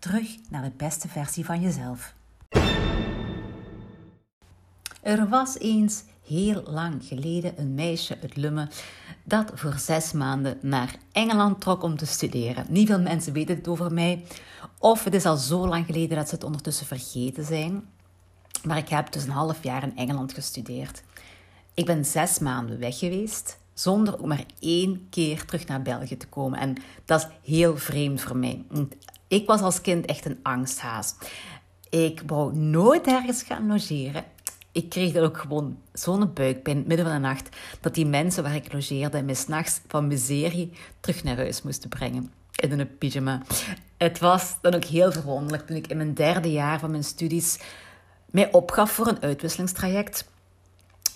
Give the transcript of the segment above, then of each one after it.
Terug naar de beste versie van jezelf. Er was eens heel lang geleden een meisje uit Lummen dat voor zes maanden naar Engeland trok om te studeren. Niet veel mensen weten het over mij, of het is al zo lang geleden dat ze het ondertussen vergeten zijn. Maar ik heb dus een half jaar in Engeland gestudeerd. Ik ben zes maanden weg geweest, zonder ook maar één keer terug naar België te komen. En dat is heel vreemd voor mij. Ik was als kind echt een angsthaas. Ik wou nooit ergens gaan logeren ik kreeg dan ook gewoon zo'n buikpijn midden van de nacht dat die mensen waar ik logeerde me s'nachts van miserie terug naar huis moesten brengen. In een pyjama. Het was dan ook heel verwonderlijk toen ik in mijn derde jaar van mijn studies mij opgaf voor een uitwisselingstraject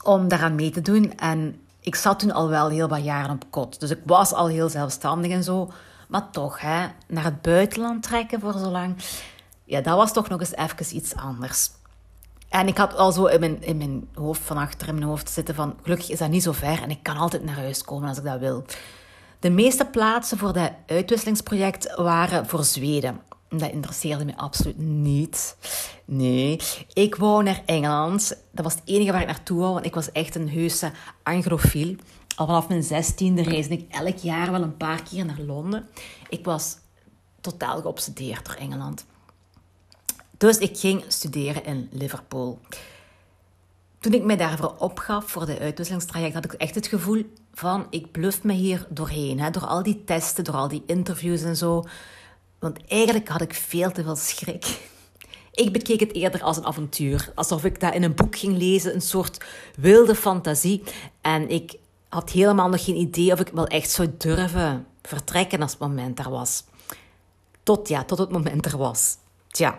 om daaraan mee te doen. En ik zat toen al wel heel wat jaren op kot. Dus ik was al heel zelfstandig en zo. Maar toch, hè, naar het buitenland trekken voor zo lang. Ja, dat was toch nog eens even iets anders. En ik had al zo in mijn, in mijn hoofd, van achter in mijn hoofd zitten van... Gelukkig is dat niet zo ver en ik kan altijd naar huis komen als ik dat wil. De meeste plaatsen voor dat uitwisselingsproject waren voor Zweden. Dat interesseerde me absoluut niet. Nee, ik wou naar Engeland. Dat was het enige waar ik naartoe wou, want ik was echt een heuse anglofiel. Al vanaf mijn zestiende reisde ik elk jaar wel een paar keer naar Londen. Ik was totaal geobsedeerd door Engeland. Dus ik ging studeren in Liverpool. Toen ik mij daarvoor opgaf voor de uitwisselingstraject, had ik echt het gevoel van ik bluff me hier doorheen. Hè, door al die testen, door al die interviews en zo. Want eigenlijk had ik veel te veel schrik. Ik bekeek het eerder als een avontuur. Alsof ik dat in een boek ging lezen, een soort wilde fantasie. En ik had helemaal nog geen idee of ik wel echt zou durven vertrekken als het moment er was. Tot ja, tot het moment er was. Tja,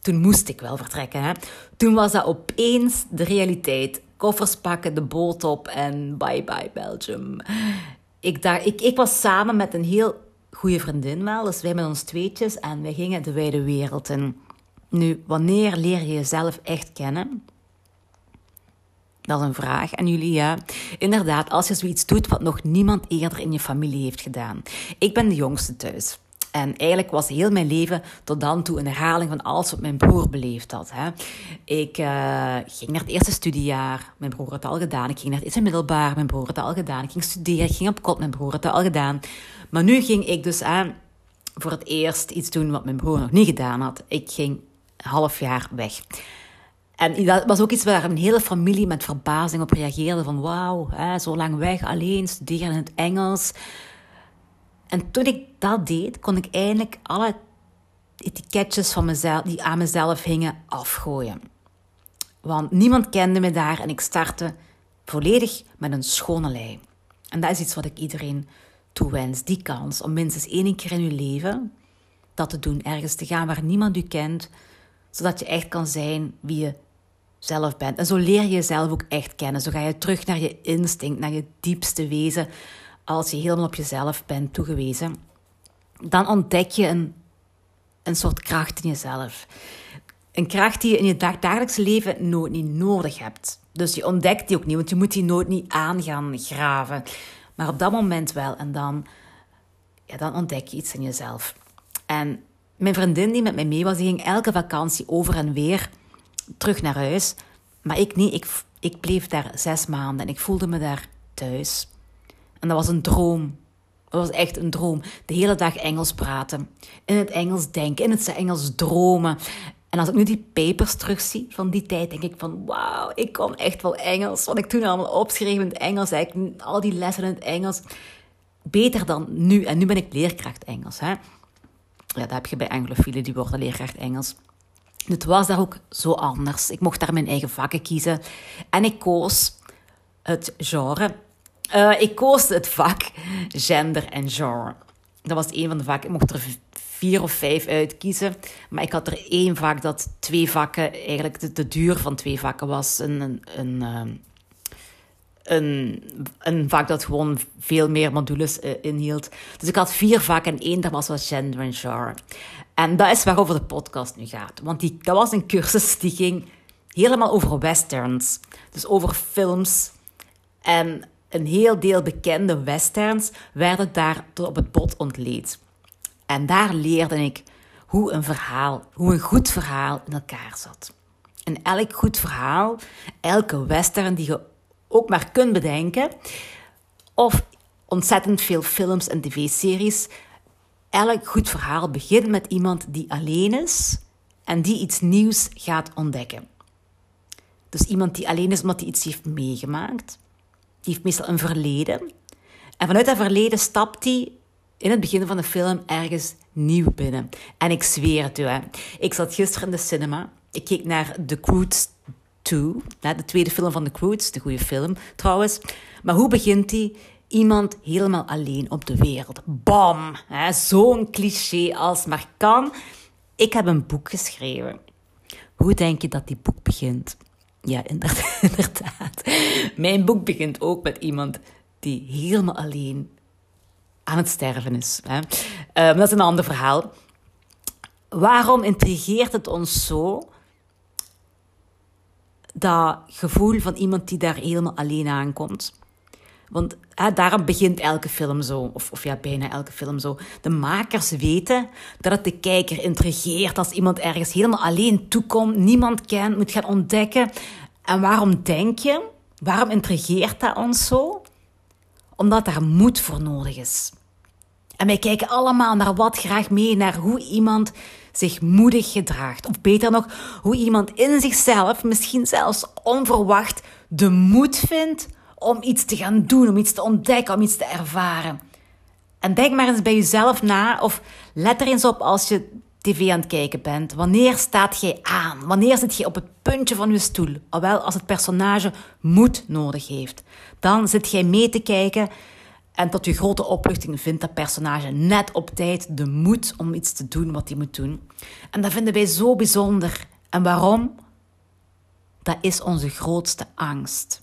toen moest ik wel vertrekken. Hè? Toen was dat opeens de realiteit. Koffers pakken, de boot op en bye bye Belgium. Ik, dacht, ik, ik was samen met een heel goede vriendin wel. Dus wij met ons tweetjes en wij gingen de wijde wereld in. Nu, wanneer leer je jezelf echt kennen? Dat is een vraag aan jullie, ja. Inderdaad, als je zoiets doet wat nog niemand eerder in je familie heeft gedaan. Ik ben de jongste thuis. En eigenlijk was heel mijn leven tot dan toe een herhaling van alles wat mijn broer beleefd had. Hè. Ik uh, ging naar het eerste studiejaar, mijn broer had het al gedaan. Ik ging naar het eerste middelbaar, mijn broer had het al gedaan. Ik ging studeren, ik ging op kot, mijn broer had het al gedaan. Maar nu ging ik dus aan voor het eerst iets doen wat mijn broer nog niet gedaan had. Ik ging een half jaar weg. En dat was ook iets waar een hele familie met verbazing op reageerde. Van wauw, zo lang weg, alleen, studeren in het Engels. En toen ik dat deed, kon ik eindelijk alle etiketjes van mezelf, die aan mezelf hingen afgooien. Want niemand kende me daar en ik startte volledig met een schone lei. En dat is iets wat ik iedereen toewens, die kans om minstens één keer in je leven dat te doen, ergens te gaan waar niemand u kent, zodat je echt kan zijn wie je zelf bent. En zo leer je jezelf ook echt kennen. Zo ga je terug naar je instinct, naar je diepste wezen, als je helemaal op jezelf bent toegewezen, dan ontdek je een, een soort kracht in jezelf. Een kracht die je in je dagelijkse leven nooit niet nodig hebt. Dus je ontdekt die ook niet, want je moet die nooit niet aan gaan graven. Maar op dat moment wel. En dan, ja, dan ontdek je iets in jezelf. En mijn vriendin die met mij mee was, die ging elke vakantie over en weer terug naar huis. Maar ik niet. Ik, ik bleef daar zes maanden en ik voelde me daar thuis. En dat was een droom. Dat was echt een droom. De hele dag Engels praten. In het Engels denken. In het Engels dromen. En als ik nu die papers terugzie van die tijd, denk ik van wauw, ik kon echt wel Engels. Wat ik toen allemaal opschreef in het Engels, eigenlijk al die lessen in het Engels. Beter dan nu. En nu ben ik leerkracht Engels. Hè? Ja, dat heb je bij Anglofielen, die worden leerkracht Engels. Het was daar ook zo anders. Ik mocht daar mijn eigen vakken kiezen. En ik koos het genre uh, ik koos het vak gender en genre. Dat was een van de vakken. Ik mocht er vier of vijf uitkiezen. Maar ik had er één vak dat twee vakken, eigenlijk de, de duur van twee vakken was. Een, een, een, ehm, een, een vak dat gewoon veel meer modules uh, inhield. Dus ik had vier vakken en één dat was gender and genre. En dat is waarover de podcast nu gaat. Want die, dat was een cursus die ging helemaal over westerns. Dus over films. En een heel deel bekende westerns werden daar tot op het bot ontleed. En daar leerde ik hoe een verhaal, hoe een goed verhaal in elkaar zat. En elk goed verhaal, elke western die je ook maar kunt bedenken, of ontzettend veel films en tv-series, elk goed verhaal begint met iemand die alleen is en die iets nieuws gaat ontdekken. Dus iemand die alleen is omdat hij iets heeft meegemaakt. Die heeft meestal een verleden. En vanuit dat verleden stapt hij in het begin van de film ergens nieuw binnen. En ik zweer het u, hè. ik zat gisteren in de cinema. Ik keek naar The Croods 2, de tweede film van The Croods, de goede film trouwens. Maar hoe begint hij? Iemand helemaal alleen op de wereld. Bam! Zo'n cliché als maar kan. Ik heb een boek geschreven. Hoe denk je dat die boek begint? Ja, inderdaad. Mijn boek begint ook met iemand die helemaal alleen aan het sterven is. Hè. Uh, dat is een ander verhaal. Waarom intrigeert het ons zo dat gevoel van iemand die daar helemaal alleen aankomt? Want daarom begint elke film zo, of, of ja, bijna elke film zo. De makers weten dat het de kijker intrigeert als iemand ergens helemaal alleen toekomt, niemand kent, moet gaan ontdekken. En waarom denk je, waarom intrigeert dat ons zo? Omdat daar moed voor nodig is. En wij kijken allemaal naar wat graag mee, naar hoe iemand zich moedig gedraagt. Of beter nog, hoe iemand in zichzelf, misschien zelfs onverwacht, de moed vindt om iets te gaan doen, om iets te ontdekken, om iets te ervaren. En denk maar eens bij jezelf na, of let er eens op als je tv aan het kijken bent. Wanneer staat jij aan? Wanneer zit je op het puntje van je stoel? Alwel, als het personage moed nodig heeft. Dan zit jij mee te kijken en tot je grote opluchting vindt dat personage net op tijd de moed om iets te doen wat hij moet doen. En dat vinden wij zo bijzonder. En waarom? Dat is onze grootste angst.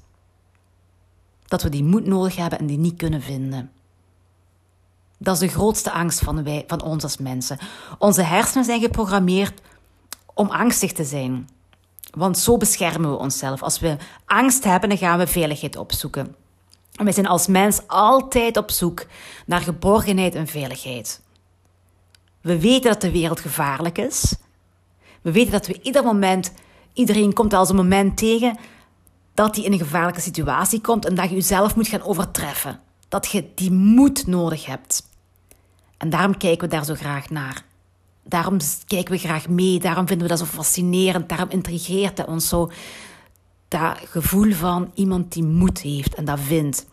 Dat we die moed nodig hebben en die niet kunnen vinden. Dat is de grootste angst van, wij, van ons als mensen. Onze hersenen zijn geprogrammeerd om angstig te zijn. Want zo beschermen we onszelf. Als we angst hebben, dan gaan we veiligheid opzoeken. En we zijn als mens altijd op zoek naar geborgenheid en veiligheid. We weten dat de wereld gevaarlijk is. We weten dat we ieder moment, iedereen komt als een moment tegen dat hij in een gevaarlijke situatie komt en dat je jezelf moet gaan overtreffen. Dat je die moed nodig hebt. En daarom kijken we daar zo graag naar. Daarom kijken we graag mee, daarom vinden we dat zo fascinerend, daarom intrigeert het ons zo dat gevoel van iemand die moed heeft en dat vindt.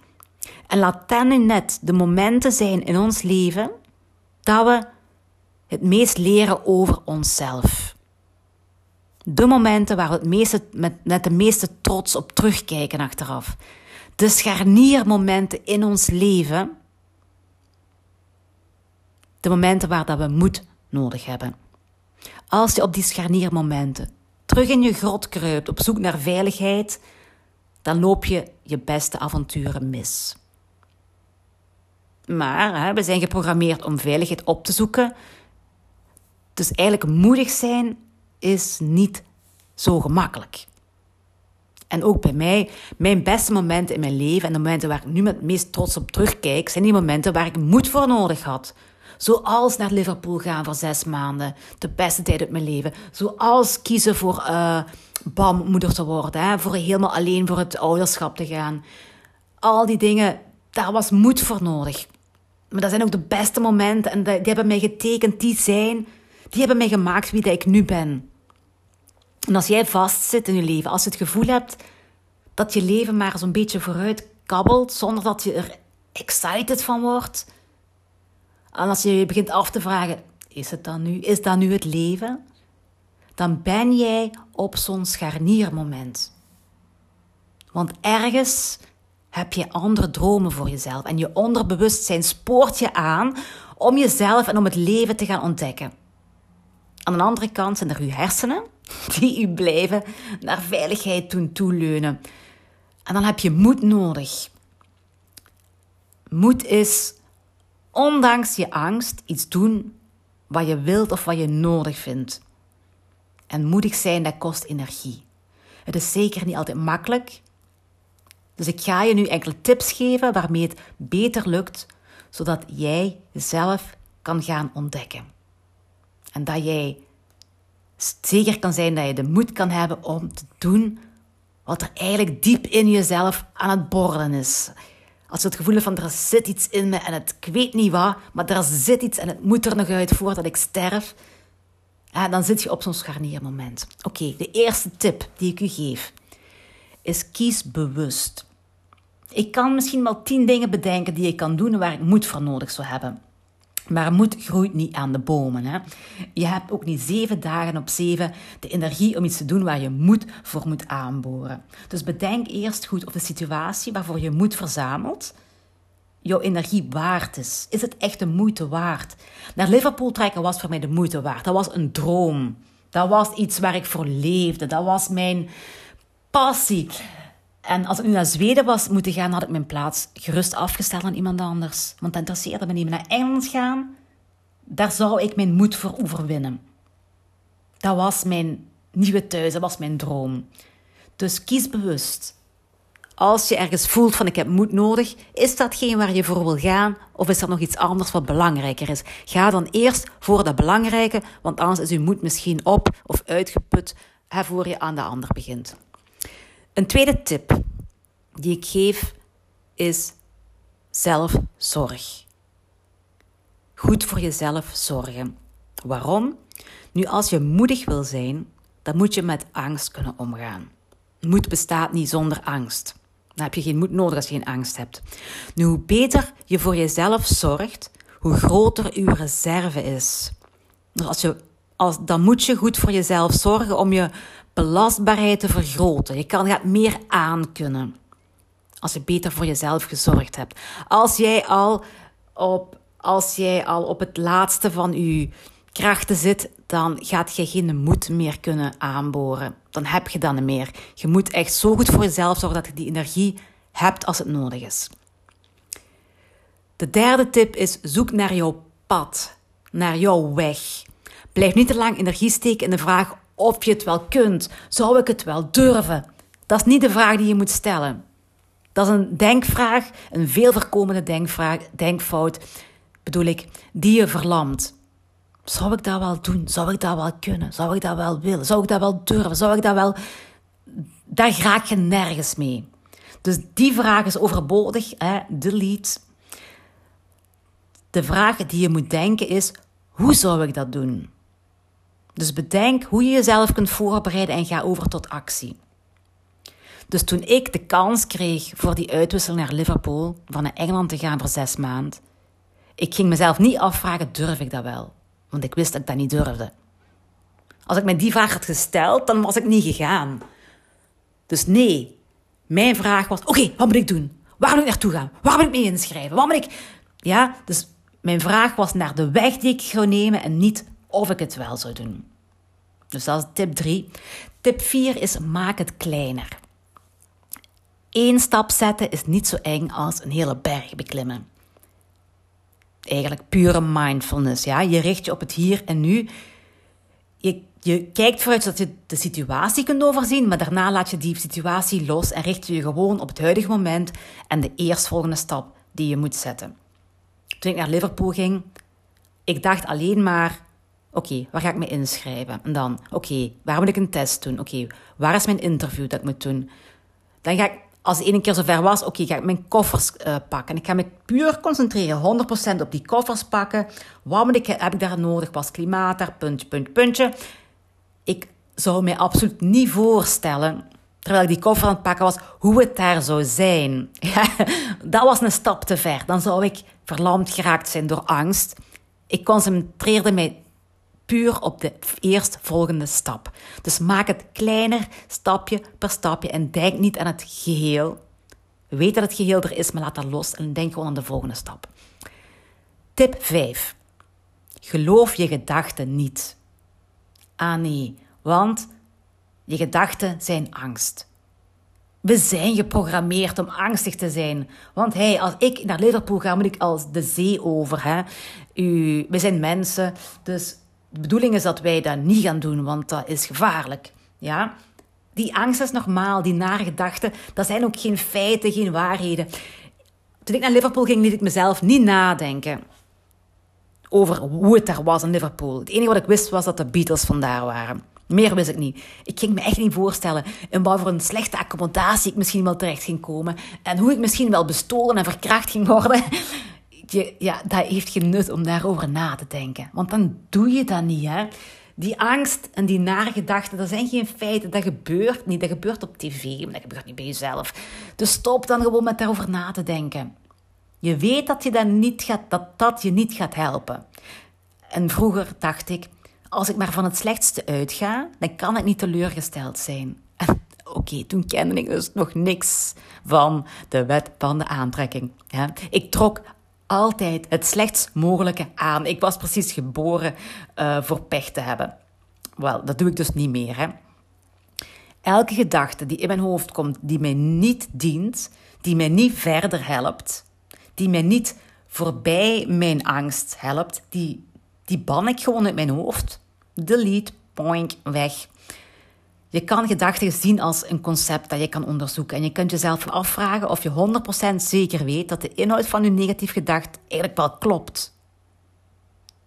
En laat dan nu net de momenten zijn in ons leven dat we het meest leren over onszelf. De momenten waar we het meeste, met, met de meeste trots op terugkijken achteraf. De scharniermomenten in ons leven. De momenten waar dat we moed nodig hebben. Als je op die scharniermomenten terug in je grot kruipt op zoek naar veiligheid, dan loop je je beste avonturen mis. Maar hè, we zijn geprogrammeerd om veiligheid op te zoeken. Dus eigenlijk moedig zijn is niet zo gemakkelijk. En ook bij mij, mijn beste momenten in mijn leven en de momenten waar ik nu het meest trots op terugkijk, zijn die momenten waar ik moed voor nodig had. Zoals naar Liverpool gaan voor zes maanden. De beste tijd uit mijn leven. Zoals kiezen voor uh, bam, moeder te worden. Hè? Voor helemaal alleen voor het ouderschap te gaan. Al die dingen, daar was moed voor nodig. Maar dat zijn ook de beste momenten. En die hebben mij getekend. Die zijn, die hebben mij gemaakt wie dat ik nu ben. En als jij vastzit in je leven, als je het gevoel hebt dat je leven maar zo'n beetje vooruit kabbelt, zonder dat je er excited van wordt en als je je begint af te vragen, is het dan nu, is dat nu het leven? Dan ben jij op zo'n scharniermoment. Want ergens heb je andere dromen voor jezelf. En je onderbewustzijn spoort je aan om jezelf en om het leven te gaan ontdekken. Aan de andere kant zijn er uw hersenen die u blijven naar veiligheid doen toeleunen. En dan heb je moed nodig. Moed is, ondanks je angst, iets doen wat je wilt of wat je nodig vindt. En moedig zijn, dat kost energie. Het is zeker niet altijd makkelijk. Dus ik ga je nu enkele tips geven waarmee het beter lukt, zodat jij jezelf kan gaan ontdekken. En dat jij zeker kan zijn dat je de moed kan hebben om te doen wat er eigenlijk diep in jezelf aan het borrelen is. Als je het gevoel hebt van er zit iets in me en het, ik weet niet wat, maar er zit iets en het moet er nog uit voordat ik sterf, dan zit je op zo'n scharniermoment. Oké, de eerste tip die ik u geef is kies bewust. Ik kan misschien wel tien dingen bedenken die ik kan doen waar ik moed voor nodig zou hebben. Maar moed groeit niet aan de bomen. Hè? Je hebt ook niet zeven dagen op zeven de energie om iets te doen waar je moed voor moet aanboren. Dus bedenk eerst goed of de situatie waarvoor je moed verzamelt, jouw energie waard is. Is het echt de moeite waard? Naar Liverpool trekken was voor mij de moeite waard. Dat was een droom. Dat was iets waar ik voor leefde. Dat was mijn passie. En als ik nu naar Zweden was moeten gaan, had ik mijn plaats gerust afgesteld aan iemand anders. Want dat interesseerde me niet. Maar naar Engeland gaan, daar zou ik mijn moed voor overwinnen. Dat was mijn nieuwe thuis, dat was mijn droom. Dus kies bewust. Als je ergens voelt van ik heb moed nodig, is dat geen waar je voor wil gaan of is er nog iets anders wat belangrijker is? Ga dan eerst voor dat belangrijke, want anders is je moed misschien op of uitgeput voor je aan de ander begint. Een tweede tip die ik geef is zelfzorg. Goed voor jezelf zorgen. Waarom? Nu, als je moedig wil zijn, dan moet je met angst kunnen omgaan. Moed bestaat niet zonder angst. Dan heb je geen moed nodig als je geen angst hebt. Nu, hoe beter je voor jezelf zorgt, hoe groter uw reserve is. Dus als je, als, dan moet je goed voor jezelf zorgen om je belastbaarheid te vergroten. Je kan, gaat meer aankunnen. Als je beter voor jezelf gezorgd hebt. Als jij al op, als jij al op het laatste van je krachten zit, dan gaat je geen moed meer kunnen aanboren. Dan heb je dat niet meer. Je moet echt zo goed voor jezelf zorgen dat je die energie hebt als het nodig is. De derde tip is zoek naar jouw pad, naar jouw weg. Blijf niet te lang energie steken in de vraag of je het wel kunt. Zou ik het wel durven? Dat is niet de vraag die je moet stellen. Dat is een denkvraag, een veel voorkomende denkvraag, denkfout, bedoel ik, die je verlamt. Zou ik dat wel doen? Zou ik dat wel kunnen? Zou ik dat wel willen? Zou ik dat wel durven? Zou ik dat wel... Daar raak je nergens mee. Dus die vraag is overbodig. Hè? Delete. De vraag die je moet denken is: hoe zou ik dat doen? Dus bedenk hoe je jezelf kunt voorbereiden en ga over tot actie. Dus toen ik de kans kreeg voor die uitwisseling naar Liverpool, van naar Engeland te gaan voor zes maanden, ik ging mezelf niet afvragen, durf ik dat wel? Want ik wist dat ik dat niet durfde. Als ik mij die vraag had gesteld, dan was ik niet gegaan. Dus nee, mijn vraag was, oké, wat moet ik doen? Waar moet ik naartoe gaan? Waar moet ik mee inschrijven? Wat moet ik... Ja, dus mijn vraag was naar de weg die ik zou nemen en niet of ik het wel zou doen. Dus dat is tip 3. Tip 4 is maak het kleiner. Eén stap zetten is niet zo eng als een hele berg beklimmen. Eigenlijk pure mindfulness. Ja? Je richt je op het hier en nu. Je, je kijkt vooruit zodat je de situatie kunt overzien, maar daarna laat je die situatie los en richt je je gewoon op het huidige moment en de eerstvolgende stap die je moet zetten. Toen ik naar Liverpool ging, ik dacht alleen maar Oké, waar ga ik me inschrijven? En dan, oké, waar moet ik een test doen? Oké, waar is mijn interview dat ik moet doen? Dan ga ik, als het één keer zover was, oké, ga ik mijn koffers uh, pakken. Ik ga me puur concentreren, 100% op die koffers pakken. Wat moet ik, heb ik daar nodig? Was klimaat daar? Puntje, puntje, puntje. Ik zou mij absoluut niet voorstellen, terwijl ik die koffer aan het pakken was, hoe het daar zou zijn. dat was een stap te ver. Dan zou ik verlamd geraakt zijn door angst. Ik concentreerde mij op de eerstvolgende stap. Dus maak het kleiner, stapje per stapje en denk niet aan het geheel. Weet dat het geheel er is, maar laat dat los en denk gewoon aan de volgende stap. Tip 5. Geloof je gedachten niet. Ah nee, want je gedachten zijn angst. We zijn geprogrammeerd om angstig te zijn. Want hey, als ik naar Liverpool ga, moet ik als de zee over. Hè? U, we zijn mensen, dus de bedoeling is dat wij dat niet gaan doen, want dat is gevaarlijk. Ja? Die angst is normaal, die nare gedachten, dat zijn ook geen feiten, geen waarheden. Toen ik naar Liverpool ging, liet ik mezelf niet nadenken over hoe het daar was in Liverpool. Het enige wat ik wist was dat de Beatles vandaar waren. Meer wist ik niet. Ik ging me echt niet voorstellen in wat voor een slechte accommodatie ik misschien wel terecht ging komen. En hoe ik misschien wel bestolen en verkracht ging worden. Je, ja, dat heeft geen nut om daarover na te denken. Want dan doe je dat niet, hè. Die angst en die nare gedachten, dat zijn geen feiten. Dat gebeurt niet. Dat gebeurt op tv, maar dat gebeurt niet bij jezelf. Dus stop dan gewoon met daarover na te denken. Je weet dat, je dat, niet gaat, dat dat je niet gaat helpen. En vroeger dacht ik, als ik maar van het slechtste uitga, dan kan ik niet teleurgesteld zijn. Oké, toen kende ik dus nog niks van de wet van de aantrekking. Ik trok altijd het slechtst mogelijke aan. Ik was precies geboren uh, voor pech te hebben. Wel, dat doe ik dus niet meer. Hè? Elke gedachte die in mijn hoofd komt, die mij niet dient, die mij niet verder helpt, die mij niet voorbij mijn angst helpt, die, die ban ik gewoon uit mijn hoofd. Delete, point, weg. Je kan gedachten zien als een concept dat je kan onderzoeken. En je kunt jezelf afvragen of je 100% zeker weet dat de inhoud van je negatief gedacht eigenlijk wel klopt.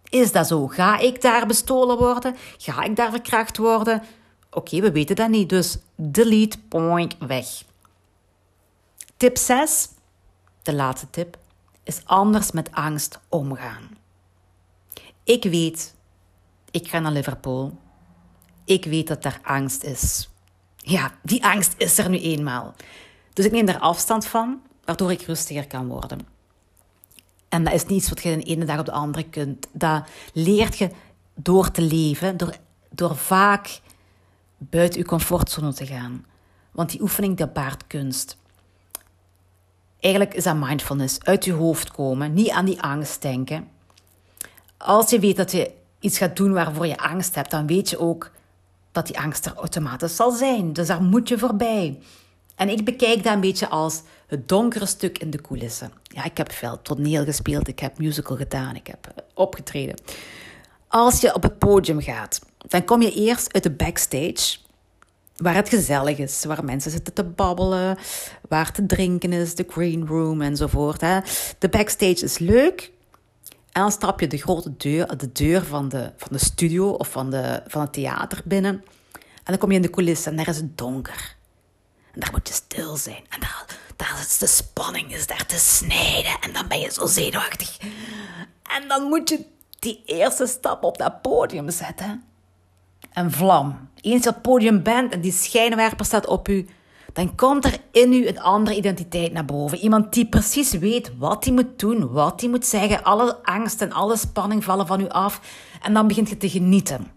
Is dat zo? Ga ik daar bestolen worden? Ga ik daar verkracht worden? Oké, we weten dat niet, dus delete, point, weg. Tip 6, de laatste tip, is anders met angst omgaan. Ik weet, ik ga naar Liverpool ik weet dat daar angst is. Ja, die angst is er nu eenmaal. Dus ik neem daar afstand van, waardoor ik rustiger kan worden. En dat is niet iets wat je de ene dag op de andere kunt. Dat leert je door te leven, door, door vaak buiten je comfortzone te gaan. Want die oefening, dat baart kunst. Eigenlijk is dat mindfulness. Uit je hoofd komen, niet aan die angst denken. Als je weet dat je iets gaat doen waarvoor je angst hebt, dan weet je ook dat die angst er automatisch zal zijn. Dus daar moet je voorbij. En ik bekijk dat een beetje als het donkere stuk in de coulissen. Ja, ik heb veel toneel gespeeld, ik heb musical gedaan, ik heb eh, opgetreden. Als je op het podium gaat, dan kom je eerst uit de backstage, waar het gezellig is, waar mensen zitten te babbelen, waar te drinken is, de green room enzovoort. Hè. De backstage is leuk, en dan stap je de grote deur, de deur van de, van de studio of van, de, van het theater binnen. En dan kom je in de coulissen en daar is het donker. En daar moet je stil zijn. En daar, daar is de spanning is daar te snijden. En dan ben je zo zenuwachtig. En dan moet je die eerste stap op dat podium zetten. En vlam. Eens je op het podium bent en die schijnwerper staat op u dan komt er in u een andere identiteit naar boven. Iemand die precies weet wat hij moet doen, wat hij moet zeggen. Alle angst en alle spanning vallen van u af. En dan begint je te genieten.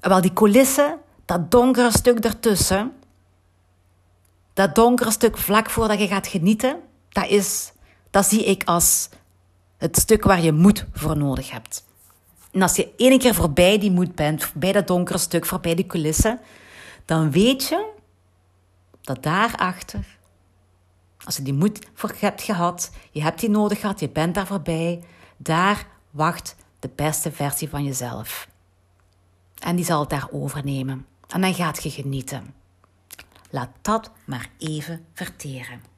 En wel, die coulissen, dat donkere stuk ertussen, dat donkere stuk vlak voordat je gaat genieten, dat, is, dat zie ik als het stuk waar je moed voor nodig hebt. En als je één keer voorbij die moed bent, voorbij dat donkere stuk, voorbij die coulissen, dan weet je dat daarachter, als je die moed voor hebt gehad, je hebt die nodig gehad, je bent daar voorbij, daar wacht de beste versie van jezelf. En die zal het daar overnemen. En dan gaat je genieten. Laat dat maar even verteren.